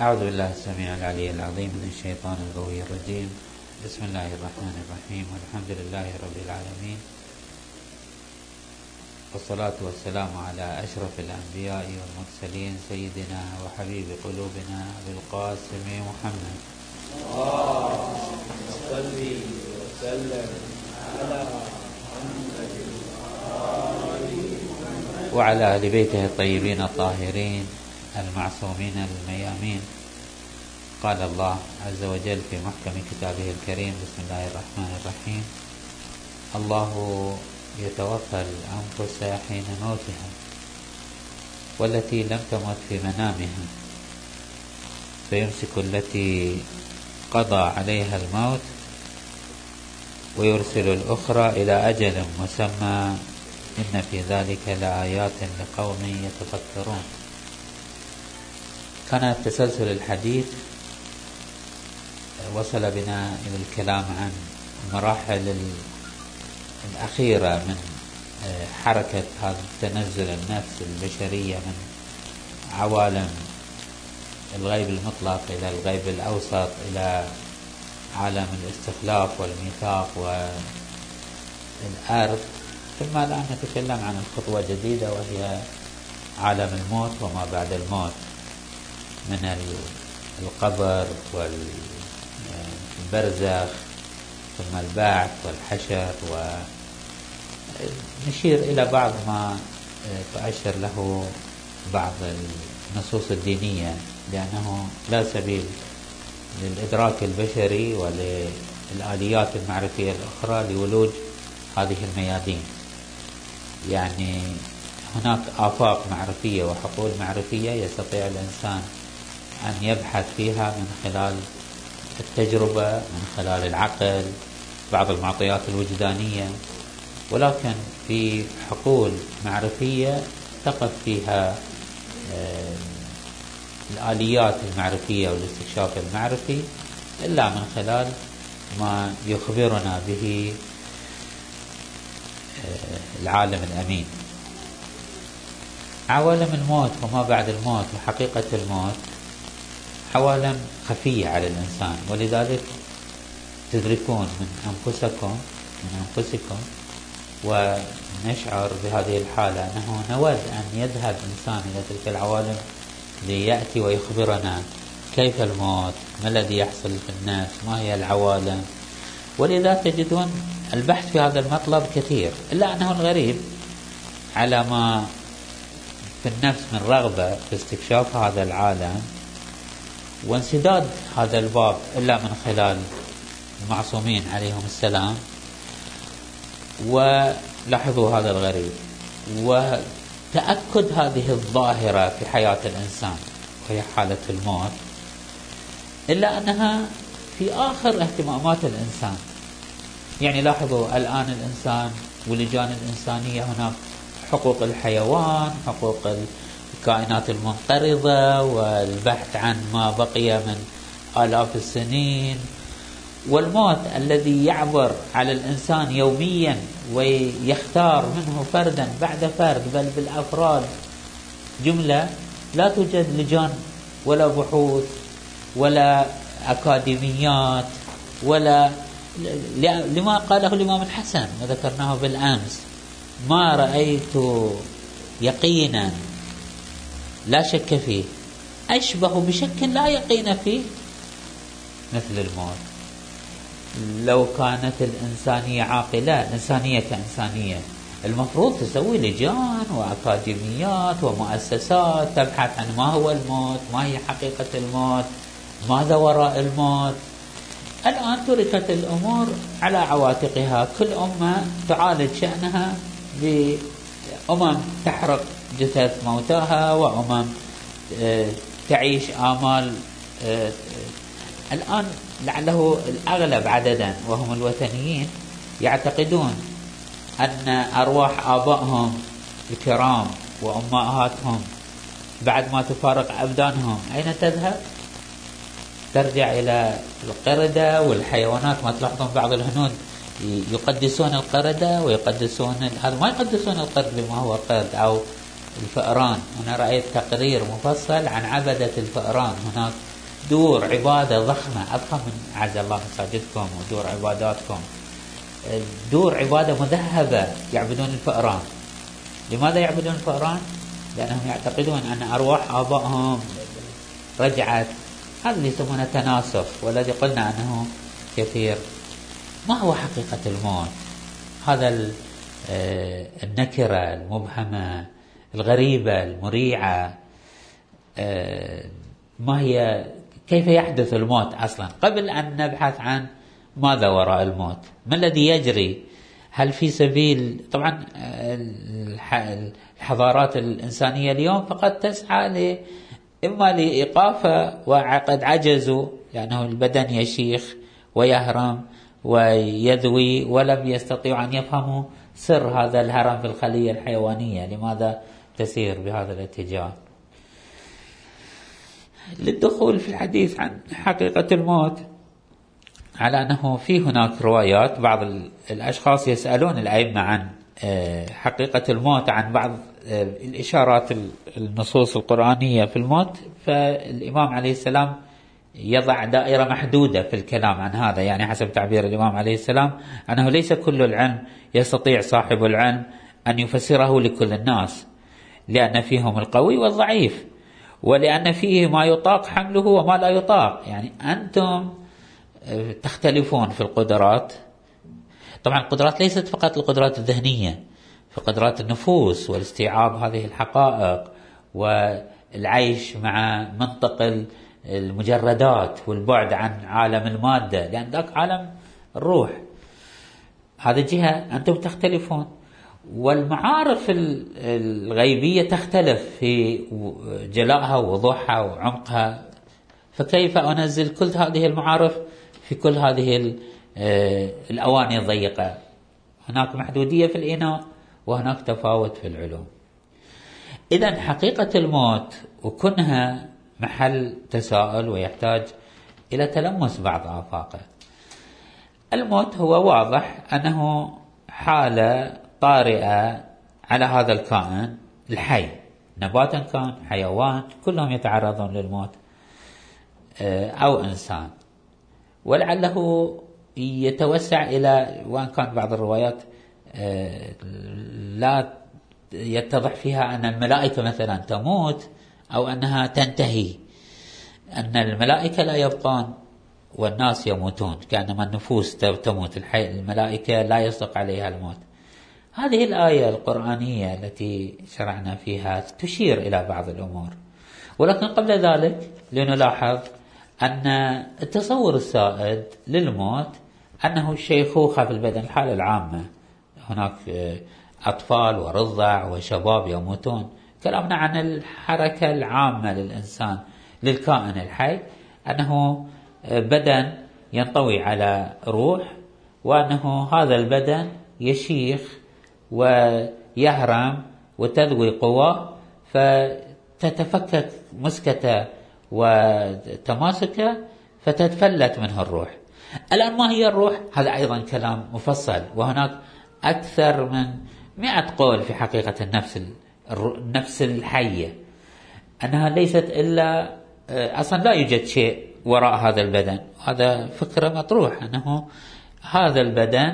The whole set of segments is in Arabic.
أعوذ بالله السميع العلي العظيم من الشيطان الغوي الرجيم. بسم الله الرحمن الرحيم. والحمد لله رب العالمين. والصلاة والسلام على أشرف الأنبياء والمرسلين سيدنا وحبيب قلوبنا بالقاسم محمد صل وسلم على محمد. وعلى آل بيته الطيبين الطاهرين. المعصومين الميامين. قال الله عز وجل في محكم كتابه الكريم بسم الله الرحمن الرحيم الله يتوفى الأنفس حين موتها والتي لم تمت في منامها فيمسك التي قضى عليها الموت ويرسل الأخرى إلى أجل مسمى. إن في ذلك لآيات لقوم يتفكرون. كان تسلسل الحديث وصل بنا إلى الكلام عن المراحل الأخيرة من حركة هذا تنزل النفس البشرية من عوالم الغيب المطلق إلى الغيب الأوسط إلى عالم الاستخلاف والميثاق والأرض. ثم الآن نتكلم عن الخطوة الجديدة وهي عالم الموت وما بعد الموت. من القبر والبرزخ ثم البعث والحشر ونشير إلى بعض ما تؤشر له بعض النصوص الدينية لأنه لا سبيل للإدراك البشري وللآليات المعرفية الأخرى لولوج هذه الميادين. يعني هناك آفاق معرفية وحقول معرفية يستطيع الإنسان أن يبحث فيها من خلال التجربة من خلال العقل بعض المعطيات الوجدانية. ولكن في حقول معرفية تقف فيها آه، الآليات المعرفية والاستكشاف المعرفي إلا من خلال ما يخبرنا به آه، العالم الأمين. عوالم الموت وما بعد الموت وحقيقة الموت عوالم خفية على الإنسان. ولذلك تدركون من أنفسكم من أنفسكم ونشعر بهذه الحالة أنه نود أن يذهب إنسان إلى تلك العوالم ليأتي ويخبرنا كيف الموت ما الذي يحصل في النفس ما هي العوالم. ولذا تجدون البحث في هذا المطلب كثير إلا أنه الغريب على ما في النفس من رغبة في استكشاف هذا العالم وانسداد هذا الباب إلا من خلال المعصومين عليهم السلام. ولاحظوا هذا الغريب. وتأكد هذه الظاهرة في حياة الإنسان وهي حالة الموت إلا أنها في آخر اهتمامات الإنسان. يعني لاحظوا الآن الإنسان واللجان الإنسانية هناك حقوق الحيوان حقوق الكائنات المنقرضة والبحث عن ما بقي من آلاف السنين. والموت الذي يعبر على الإنسان يوميا ويختار منه فردا بعد فرد بل بالأفراد. جملة لا توجد لجان ولا بحوث ولا أكاديميات ولا لما قاله الإمام الحسن وذكرناه بالأمس. ما رأيت يقينا لا شك فيه. أشبه بشك لا يقين فيه. مثل الموت. لو كانت الإنسانية عاقلة الإنسانية كإنسانية المفروض تسوي لجان وأكاديميات ومؤسسات تبحث عن ما هو الموت ما هي حقيقة الموت ماذا وراء الموت. الآن تركت الأمور على عواتقها. كل أمة تعالج شأنها بأمم تحرق جثث موتاها وأمم آه، تعيش آمال آه، الآن لعله الأغلب عددا وهم الوثنيين يعتقدون أن أرواح آبائهم الكرام وأمهاتهم بعد ما تفارق أبدانهم أين تذهب؟ ترجع إلى القردة والحيوانات ما تلاحظون بعض الهنود يقدسون القردة ويقدسون هذا ما يقدسون القرد بما هو قرد أو الفئران. أنا رأيت تقرير مفصل عن عبدة الفئران. هناك دور عبادة ضخمة. أضخم من عز الله مساجدكم ودور عباداتكم. دور عبادة مذهبة يعبدون الفئران. لماذا يعبدون الفئران؟ لأنهم يعتقدون أن أرواح آبائهم رجعت. هذا اللي يسمونه تناسخ والذي قلنا أنه كثير. ما هو حقيقة الموت؟ هذا آه، النكرة المبهمة. الغريبة المريعة آه، ما هي كيف يحدث الموت أصلا؟ قبل أن نبحث عن ماذا وراء الموت ما الذي يجري؟ هل في سبيل طبعا الحضارات الإنسانية اليوم فقط تسعى ل إما لإيقافة وقد عجزوا لأنه البدن يشيخ ويهرم ويذوي ولم يستطيعوا أن يفهموا سر هذا الهرم في الخلية الحيوانية لماذا تسير بهذا الاتجاه. للدخول في الحديث عن حقيقة الموت على أنه في هناك روايات بعض الأشخاص يسألون الأئمة عن آه، حقيقة الموت عن بعض آه، الإشارات النصوص القرآنية في الموت. فالإمام عليه السلام يضع دائرة محدودة في الكلام عن هذا. يعني حسب تعبير الإمام عليه السلام أنه ليس كل العلم يستطيع صاحب العلم أن يفسره لكل الناس. لأن فيهم القوي والضعيف ولأن فيه ما يطاق حمله وما لا يطاق. يعني أنتم آه، تختلفون في القدرات. طبعا القدرات ليست فقط القدرات الذهنية في قدرات النفوس والاستيعاب هذه الحقائق والعيش مع منطق المجردات والبعد عن عالم المادة لأن ذاك عالم الروح. هذا جهة أنتم تختلفون. والمعارف الغيبية تختلف في جلائها ووضوحها وعمقها. فكيف أنزل كل هذه المعارف في كل هذه آه، الأواني الضيقة؟ هناك محدودية في الإناء وهناك تفاوت في العلوم. إذا حقيقة الموت وكونها محل تساؤل ويحتاج إلى تلمس بعض آفاقه. الموت هو واضح أنه حالة طارئة على هذا الكائن الحي. نباتا كان حيوان كلهم يتعرضون للموت آه، أو إنسان. ولعله يتوسع إلى وإن كان بعض الروايات آه، لا يتضح فيها أن الملائكة مثلا تموت أو أنها تنتهي. أن الملائكة لا يبقون والناس يموتون كأنما النفوس تموت. الملائكة لا يصدق عليها الموت. هذه الآية القرآنية التي شرعنا فيها تشير إلى بعض الأمور. ولكن قبل ذلك لنلاحظ أن التصور السائد للموت أنه الشيخوخة في البدن الحالة العامة. هناك أطفال ورضع وشباب يموتون. كلامنا عن الحركة العامة للإنسان للكائن الحي أنه بدن ينطوي على روح وأنه هذا البدن يشيخ ويهرم وتذوي قواه فتتفكك مسكته وتماسكة فتتفلت منه الروح. الآن ما هي الروح؟ هذا أيضا كلام مفصل وهناك أكثر من مئة قول في حقيقة النفس النفس الحية. أنها ليست إلا أصلا لا يوجد شيء وراء هذا البدن. هذا فكرة مطروح أنه هذا البدن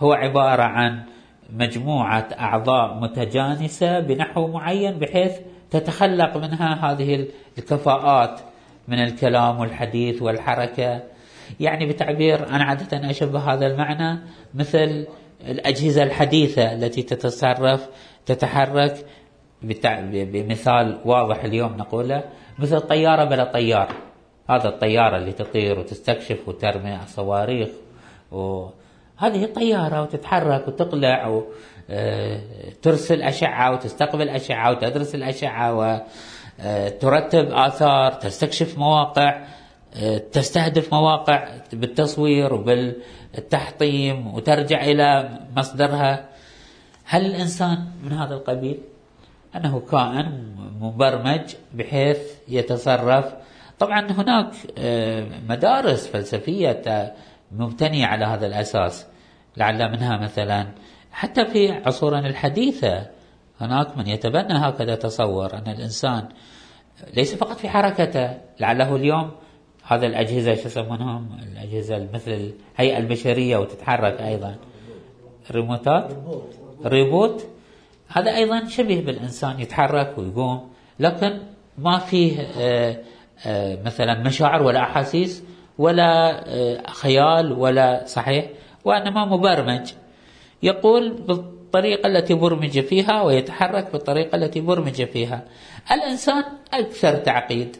هو عبارة عن مجموعة أعضاء متجانسة بنحو معين بحيث تتخلق منها هذه الكفاءات من الكلام والحديث والحركة. يعني بتعبير أنا عادة أشبه هذا المعنى مثل الأجهزة الحديثة التي تتصرف تتحرك. بمثال واضح اليوم نقوله مثل طيارة بلا طيار. هذا الطيارة اللي تطير وتستكشف وترمي صواريخ وهذه الطيارة وتتحرك وتقلع وترسل أشعة وتستقبل أشعة وتدرس الأشعة وترتب آثار تستكشف مواقع تستهدف مواقع بالتصوير وبالتحطيم وترجع إلى مصدرها. هل الإنسان من هذا القبيل؟ أنه كائن مبرمج بحيث يتصرف. طبعا هناك آه، مدارس فلسفية مبتنية على هذا الأساس. لعل منها مثلا. حتى في عصورنا الحديثة هناك من يتبنى هكذا تصور أن الإنسان ليس فقط في حركته لعله اليوم هذا الأجهزة شو يسمونهم؟ الأجهزة مثل الهيئة البشرية وتتحرك أيضا. ريموتات؟ ريبوت؟ هذا أيضا شبيه بالإنسان يتحرك ويقوم لكن ما فيه آه، آه، مثلا مشاعر ولا أحاسيس ولا آه، خيال ولا صحيح؟ وإنما مبرمج. يقول بالطريقة التي برمج فيها ويتحرك بالطريقة التي برمج فيها. الإنسان أكثر تعقيد.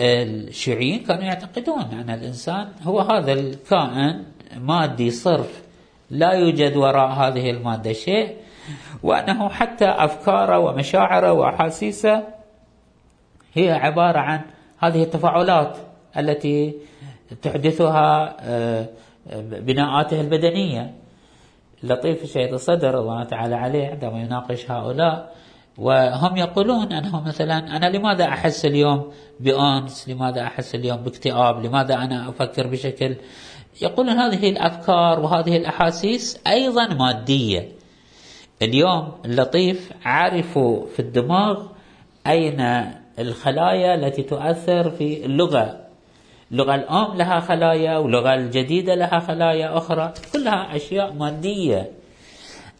الشيوعيين كانوا يعتقدون أن الإنسان هو هذا الكائن مادي صرف. لا يوجد وراء هذه المادة شيء. وأنه حتى أفكاره ومشاعره وأحاسيسه هي عبارة عن هذه التفاعلات التي تحدثها آه، بناءاته البدنية. لطيف الشيخ الصدر الله تعالى عليه عندما يناقش هؤلاء وهم يقولون أنه مثلا أنا لماذا أحس اليوم بأنس؟ لماذا أحس اليوم باكتئاب؟ لماذا أنا أفكر بشكل؟ يقولون هذه الأفكار وهذه الأحاسيس أيضا مادية. اليوم اللطيف عرفوا في الدماغ أين الخلايا التي تؤثر في اللغة. اللغة الأم لها خلايا واللغة الجديدة لها خلايا أخرى. كلها أشياء مادية.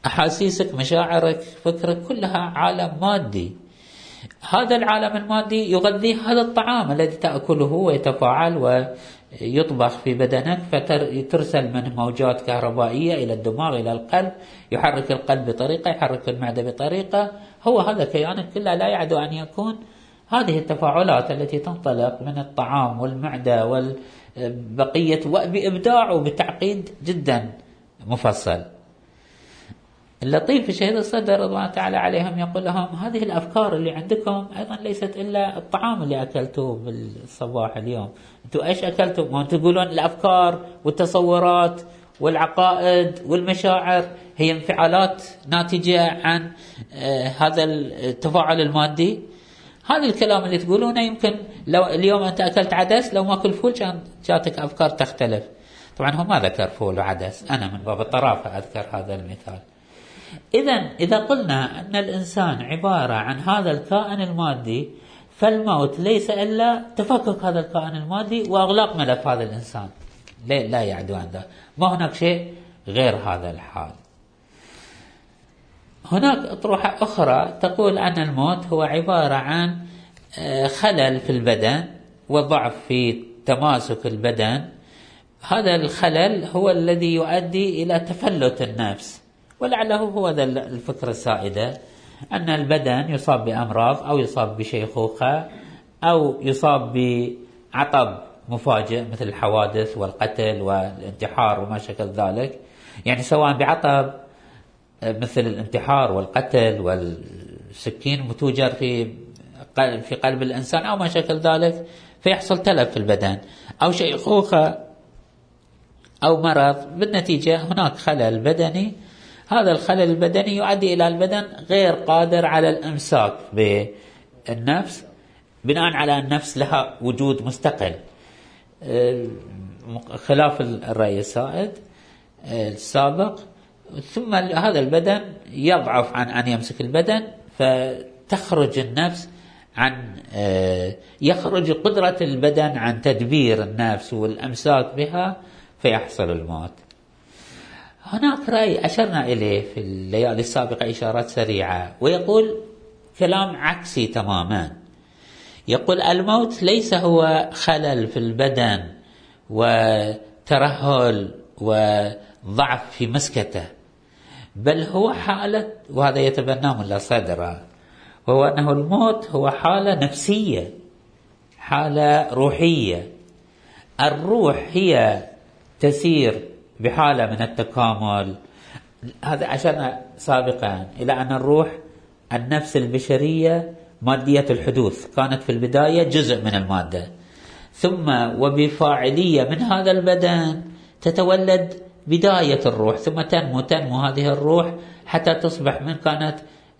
أحاسيسك مشاعرك فكرك كلها عالم مادي. هذا العالم المادي يغذيه هذا الطعام الذي تأكله ويتفاعل ويطبخ في بدنك فترسل منه موجات كهربائية إلى الدماغ إلى القلب. يحرك القلب بطريقة يحرك المعدة بطريقة. هو هذا كيانك كله لا يعدو أن يكون هذه التفاعلات التي تنطلق من الطعام والمعدة والبقية وبإبداع وبتعقيد جدا مفصل. اللطيف في شهيد الصدر الله تعالى عليهم يقول لهم هذه الأفكار اللي عندكم أيضا ليست إلا الطعام اللي أكلتوه بالصباح اليوم. أنتم إيش اكلتم ما تقولون الأفكار والتصورات والعقائد والمشاعر هي انفعالات ناتجة عن آه هذا التفاعل المادي هذا الكلام اللي تقولونه يمكن لو اليوم أنت أكلت عدس لو ما أكل فول كان جاتك أفكار تختلف. طبعا هو ما ذكر فول وعدس أنا من باب الطرافة أذكر هذا المثال. إذا إذا قلنا أن الإنسان عبارة عن هذا الكائن المادي فالموت ليس إلا تفكك هذا الكائن المادي وإغلاق ملف هذا الإنسان. لا يعدو عن ذلك ما هناك شيء غير هذا الحال. هناك أطروحة أخرى تقول أن الموت هو عبارة عن آه، خلل في البدن وضعف في تماسك البدن. هذا الخلل هو الذي يؤدي إلى تفلت النفس. ولعله هو ذا الفكرة السائدة أن البدن يصاب بأمراض أو يصاب بشيخوخة أو يصاب بعطب مفاجئ مثل الحوادث والقتل والانتحار وما شكل ذلك. يعني سواء بعطب مثل الانتحار والقتل والسكين متوجر في في قلب الإنسان أو ما شكل ذلك فيحصل تلف في البدن. أو شيخوخة أو مرض بالنتيجة هناك خلل بدني. هذا الخلل البدني يؤدي إلى البدن غير قادر على الإمساك بالنفس بناء على النفس لها وجود مستقل. خلاف الرأي السائد السابق ثم هذا البدن يضعف عن أن يمسك البدن فتخرج النفس عن يخرج قدرة البدن عن تدبير النفس والأمساك بها فيحصل الموت. هناك رأي أشرنا إليه في الليالي السابقة إشارات سريعة ويقول كلام عكسي تماما. يقول الموت ليس هو خلل في البدن وترهل وضعف في مسكته. بل هو حالة وهذا يتبناه ملا صدره وهو أنه الموت هو حالة نفسية حالة روحية. الروح هي تسير بحالة من التكامل. هذا أشرنا سابقا إلى أن الروح النفس البشرية مادية الحدوث. كانت في البداية جزء من المادة. ثم وبفاعلية من هذا البدن تتولد بداية الروح ثم تنمو تنمو هذه الروح حتى تصبح من كانت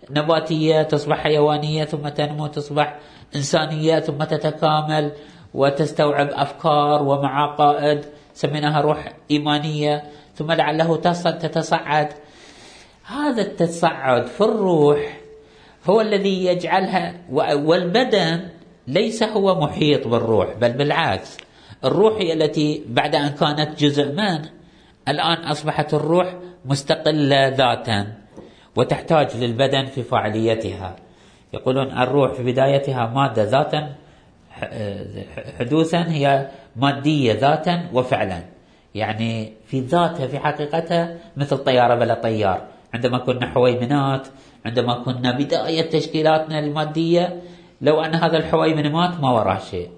نباتية تصبح حيوانية ثم تنمو تصبح إنسانية ثم تتكامل وتستوعب أفكار ومعاقائد سميناها روح إيمانية ثم لعله تصل تتصعد. هذا التصعد في الروح هو الذي يجعلها والبدن ليس هو محيط بالروح بل بالعكس. الروح هي التي بعد أن كانت جزء من الآن أصبحت الروح مستقلة ذاتا وتحتاج للبدن في فاعليتها يقولون الروح في بدايتها مادة ذاتا حدوثا هي مادية ذاتا وفعلا. يعني في ذاتها في حقيقتها مثل طيارة بلا طيار. عندما كنا حويمنات عندما كنا بداية تشكيلاتنا المادية لو أن هذا الحويمن مات ما وراه شيء.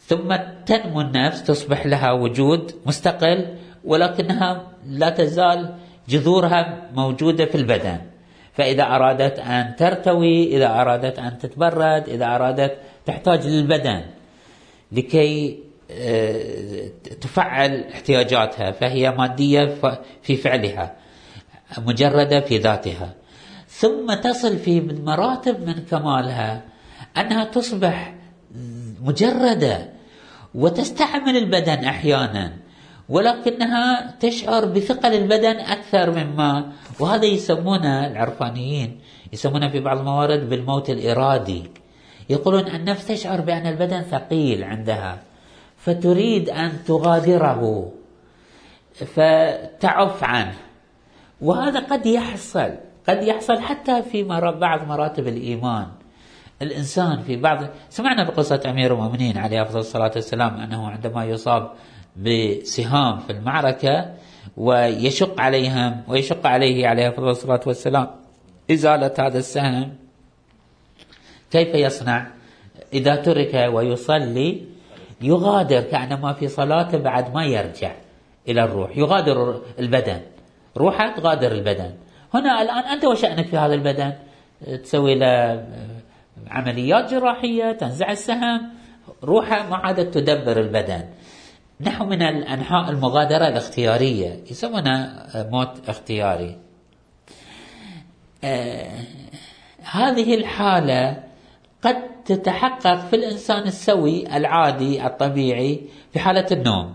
ثم تنمو النفس تصبح لها وجود مستقل ولكنها لا تزال جذورها موجودة في البدن. فإذا أرادت أن ترتوي إذا أرادت أن تتبرد إذا أرادت تحتاج للبدن لكي آه، تفعل احتياجاتها فهي مادية في فعلها مجردة في ذاتها. ثم تصل في مراتب من كمالها أنها تصبح مجردة وتستحمل البدن أحيانا. ولكنها تشعر بثقل البدن أكثر مما وهذا يسمونه العرفانيين يسمونه في بعض الموارد بالموت الإرادي. يقولون النفس تشعر بأن البدن ثقيل عندها فتريد أن تغادره فتعف عنه. وهذا قد يحصل قد يحصل حتى في بعض مراتب الإيمان. الإنسان في بعض سمعنا بقصة أمير المؤمنين عليه أفضل الصلاة والسلام أنه عندما يصاب بسهام في المعركة ويشق عليهم ويشق عليه عليه افضل الصلاة والسلام. إزالة هذا السهم كيف يصنع؟ إذا ترك ويصلي يغادر كأنما في صلاته بعد ما يرجع إلى الروح يغادر البدن. روحه تغادر البدن. هنا الآن أنت وشأنك في هذا البدن. تسوي له عمليات جراحية تنزع السهم روحه ما عادت تدبر البدن. نحو من الانحاء المغادرة الاختيارية. يسمونها موت اختياري. آه هذه الحالة قد تتحقق في الإنسان السوي العادي الطبيعي في حالة النوم.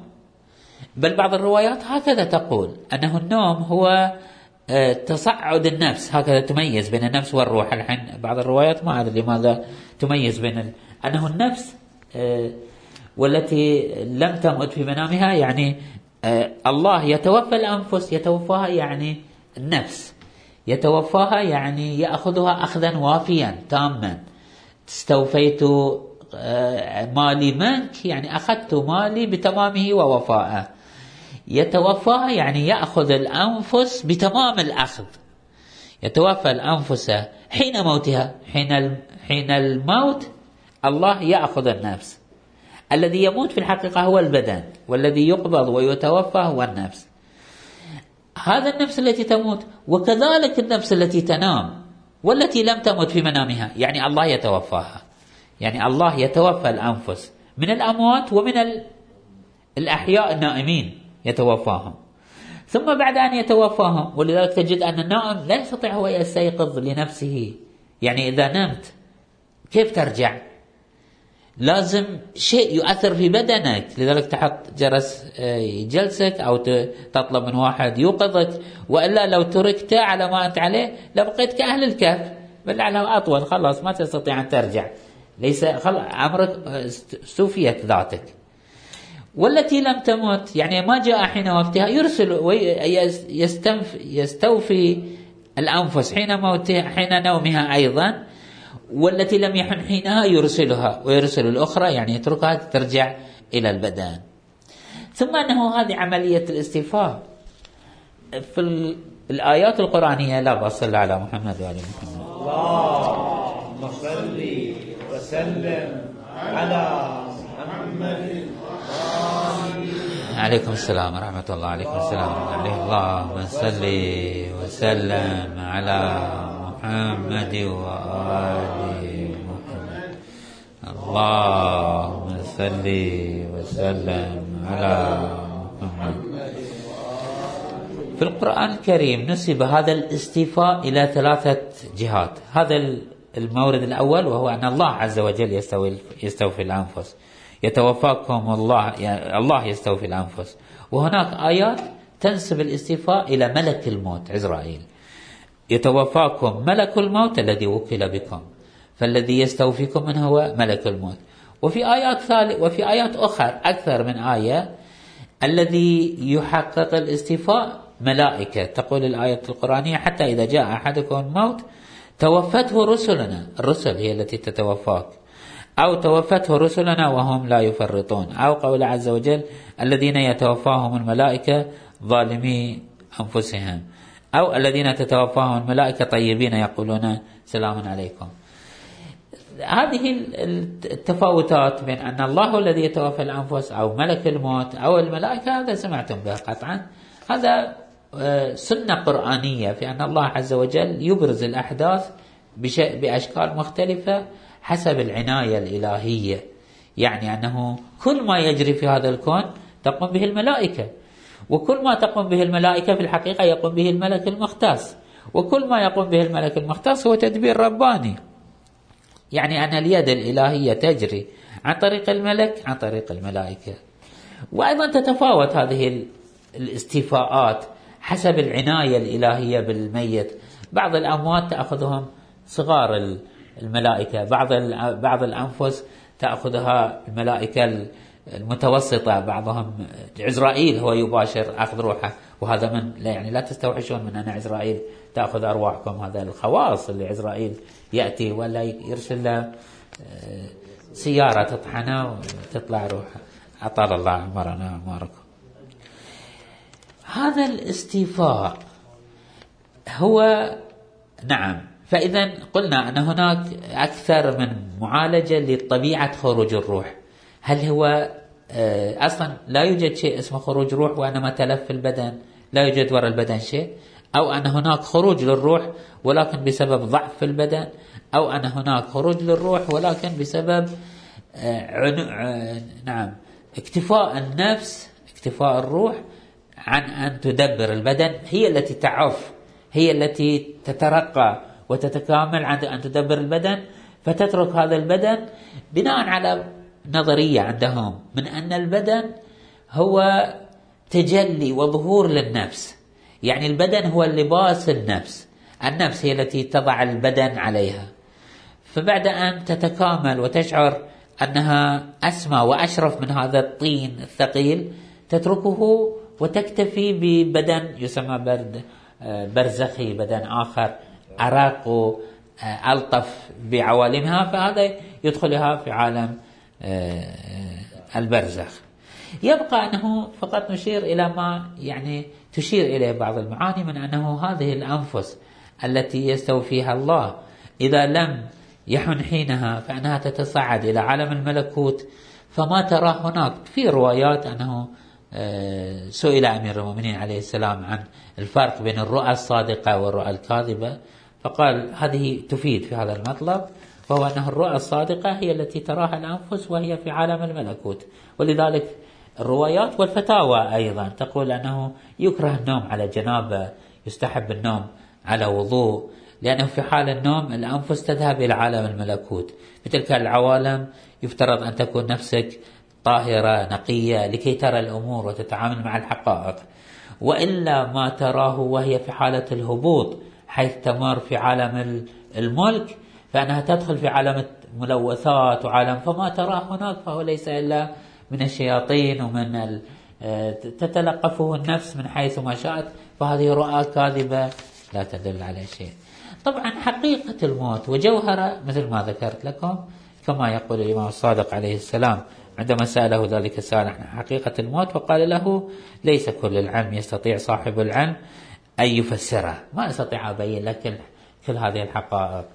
بل بعض الروايات هكذا تقول أنه النوم هو آه، تصعد النفس. هكذا تميز بين النفس والروح. الحين بعض الروايات ما أدري لماذا تميز بين. أنه النفس آه، والتي لم تمت في منامها يعني آه، الله يتوفى الأنفس يتوفاها يعني النفس يتوفاها يعني يأخذها اخذا وافيا تاما. استوفيت مالي منك يعني أخذت مالي بتمامه ووفائه يتوفاها يعني يأخذ الأنفس بتمام الأخذ. يتوفى الأنفس حين موتها حين حين الموت الله يأخذ النفس. الذي يموت في الحقيقة هو البدن والذي يقبض ويتوفى هو النفس. هذا النفس التي تموت وكذلك النفس التي تنام والتي لم تمت في منامها يعني الله يتوفاها. يعني الله يتوفى الأنفس من الأموات ومن الأحياء النائمين يتوفاهم. ثم بعد أن يتوفاهم ولذلك تجد أن النائم لا يستطيع هو يستيقظ لنفسه. يعني إذا نمت كيف ترجع؟ لازم شيء يؤثر في بدنك. لذلك تحط جرس آه، يجلسك أو تطلب من واحد يوقظك. وإلا لو تركته على ما أنت عليه لبقيت كأهل الكهف. بل على أطول. خلاص ما تستطيع أن ترجع. ليس عمرك آه، استوفيت ذاتك. والتي لم تمت يعني ما جاء حين وقتها يرسل يستنف يستوفي الأنفس حين موتها حين نومها أيضا. والتي لم يحن حينها يرسلها ويرسل الأخرى يعني يتركها ترجع إلى البدن. ثم أنه هذه عملية الاستيفاء. في الآيات القرآنية لا بصل على محمد وآل محمد. اللهم صل وسلم على محمد عليكم السلام ورحمة الله عليكم السلام عليه اللهم صل وسلم على محمد وآل محمد. اللهم صل وسلم على محمد. في القرآن الكريم نسب هذا الاستيفاء إلى ثلاثة جهات. هذا المورد الأول وهو أن الله عز وجل يستوي يستوفي الأنفس. يتوفاكم الله يعني الله يستوفي الأنفس. وهناك آيات تنسب الاستيفاء إلى ملك الموت عزرائيل. يتوفاكم ملك الموت الذي وكل بكم فالذي يستوفيكم من هو ملك الموت. وفي آيات ثالث وفي آيات أخرى أكثر من آية الذي يحقق الاستيفاء ملائكة. تقول الآية القرآنية حتى إذا جاء أحدكم الموت توفته رسلنا. الرسل هي التي تتوفاك. أو توفته رسلنا وهم لا يفرطون. أو قول عز وجل الذين يتوفاهم الملائكة ظالمي أنفسهم. أو الذين تتوفاهم الملائكة طيبين يقولون سلام عليكم. هذه التفاوتات بين أن الله الذي يتوفى الأنفس أو ملك الموت أو الملائكة هذا سمعتم به قطعا. هذا آه، سنة قرآنية في أن الله عز وجل يبرز الأحداث بأشكال مختلفة حسب العناية الإلهية. يعني أنه كل ما يجري في هذا الكون تقوم به الملائكة. وكل ما تقوم به الملائكة في الحقيقة يقوم به الملك المختص وكل ما يقوم به الملك المختص هو تدبير رباني. يعني أن اليد الإلهية تجري عن طريق الملك عن طريق الملائكة. وأيضا تتفاوت هذه الاستيفاءات حسب العناية الإلهية بالميت. بعض الأموات تأخذهم صغار الملائكة. بعض بعض الأنفس تأخذها الملائكة المتوسطة بعضهم عزرائيل هو يباشر أخذ روحه وهذا من لا يعني لا تستوحشون من أن عزرائيل تأخذ أرواحكم هذا الخواص اللي عزرائيل يأتي ولا يرسل له آه، سيارة تطحنة وتطلع روحه. أطال الله عمرنا وعمركم هذا الاستيفاء هو نعم فإذا قلنا أن هناك أكثر من معالجة لطبيعة خروج الروح. هل هو آه، أصلا لا يوجد شيء اسمه خروج روح وأنما تلف في البدن لا يوجد وراء البدن شيء؟ أو أن هناك خروج للروح ولكن بسبب ضعف في البدن؟ أو أن هناك خروج للروح ولكن بسبب آه، نعم اكتفاء النفس اكتفاء الروح عن أن تدبر البدن. هي التي تعف هي التي تترقى وتتكامل عن أن تدبر البدن فتترك هذا البدن بناء على نظرية عندهم من أن البدن هو تجلي وظهور للنفس. يعني البدن هو لباس النفس. النفس هي التي تضع البدن عليها. فبعد أن تتكامل وتشعر أنها أسمى وأشرف من هذا الطين الثقيل تتركه وتكتفي ببدن يسمى برد برزخي بدن آخر أرق ألطف بعوالمها. فهذا يدخلها في عالم البرزخ. يبقى أنه فقط نشير إلى ما يعني تشير إليه بعض المعاني من أنه هذه الأنفس التي يستوفيها الله إذا لم يحن حينها فإنها تتصعد إلى عالم الملكوت فما ترى هناك في روايات أنه آه، سئل أمير المؤمنين عليه السلام عن الفرق بين الرؤى الصادقة والرؤى الكاذبة فقال هذه تفيد في هذا المطلب. وهو أنه الرؤى الصادقة هي التي تراها الأنفس وهي في عالم الملكوت. ولذلك الروايات والفتاوى أيضا تقول أنه يكره النوم على جنابة يستحب النوم على وضوء لأنه في حال النوم الأنفس تذهب إلى عالم الملكوت. في تلك العوالم يفترض أن تكون نفسك طاهرة نقية لكي ترى الأمور وتتعامل مع الحقائق. وإلا ما تراه وهي في حالة الهبوط حيث تمر في عالم الملك فإنها تدخل في عالم الملوثات وعالم فما تراه هناك فهو ليس إلا من الشياطين ومن تتلقفه النفس من حيث ما شاءت فهذه رؤى كاذبة لا تدل على شيء. طبعا حقيقة الموت وجوهرة مثل ما ذكرت لكم كما يقول الإمام الصادق عليه السلام عندما سأله ذلك السائل عن حقيقة الموت وقال له ليس كل العلم يستطيع صاحب العلم أن يفسره. ما أستطيع أبين لك كل هذه الحقائق.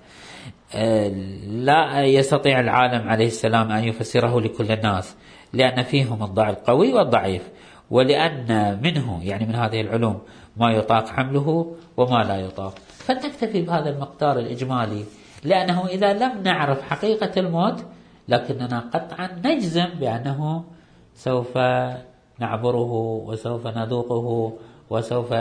لا يستطيع العالم عليه السلام أن يفسره لكل الناس لأن فيهم الضعف القوي والضعيف ولأن منه يعني من هذه العلوم ما يطاق حمله وما لا يطاق. فلنكتفي بهذا المقدار الإجمالي لأنه إذا لم نعرف حقيقة الموت لكننا قطعا نجزم بأنه سوف نعبره وسوف نذوقه وسوف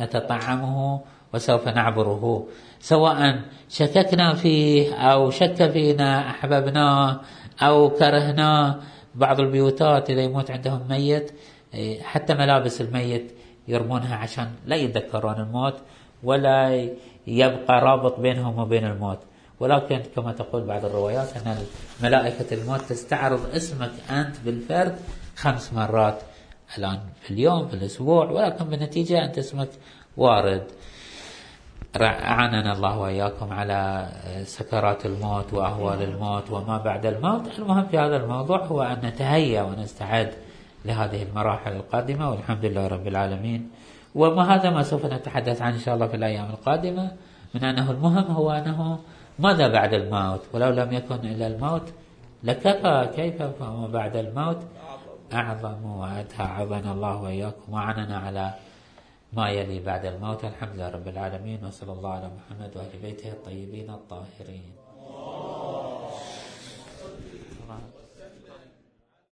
نتطعمه وسوف نعبره. سواء شككنا فيه أو شك فينا أحببناه أو كرهناه بعض البيوتات إذا يموت عندهم ميت إيه، حتى ملابس الميت يرمونها عشان لا يتذكرون الموت ولا يبقى رابط بينهم وبين الموت. ولكن كما تقول بعض الروايات أن ملائكة الموت تستعرض اسمك أنت بالفرد خمس مرات الآن في اليوم في الأسبوع ولكن بالنتيجة أنت اسمك وارد. أعاننا الله وإياكم على سكرات الموت وأهوال الموت وما بعد الموت. المهم في هذا الموضوع هو أن نتهيأ ونستعد لهذه المراحل القادمة والحمد لله رب العالمين. وما هذا ما سوف نتحدث عنه إن شاء الله في الأيام القادمة. من أنه المهم هو أنه ماذا بعد الموت؟ ولو لم يكن إلا الموت لكفى. كيف فما بعد الموت؟ أعظم وأدهى. عظنا الله وإياكم وعننا على ما يلي بعد الموت الحمد لله رب العالمين وصلى الله على محمد وآل بيته الطيبين الطاهرين.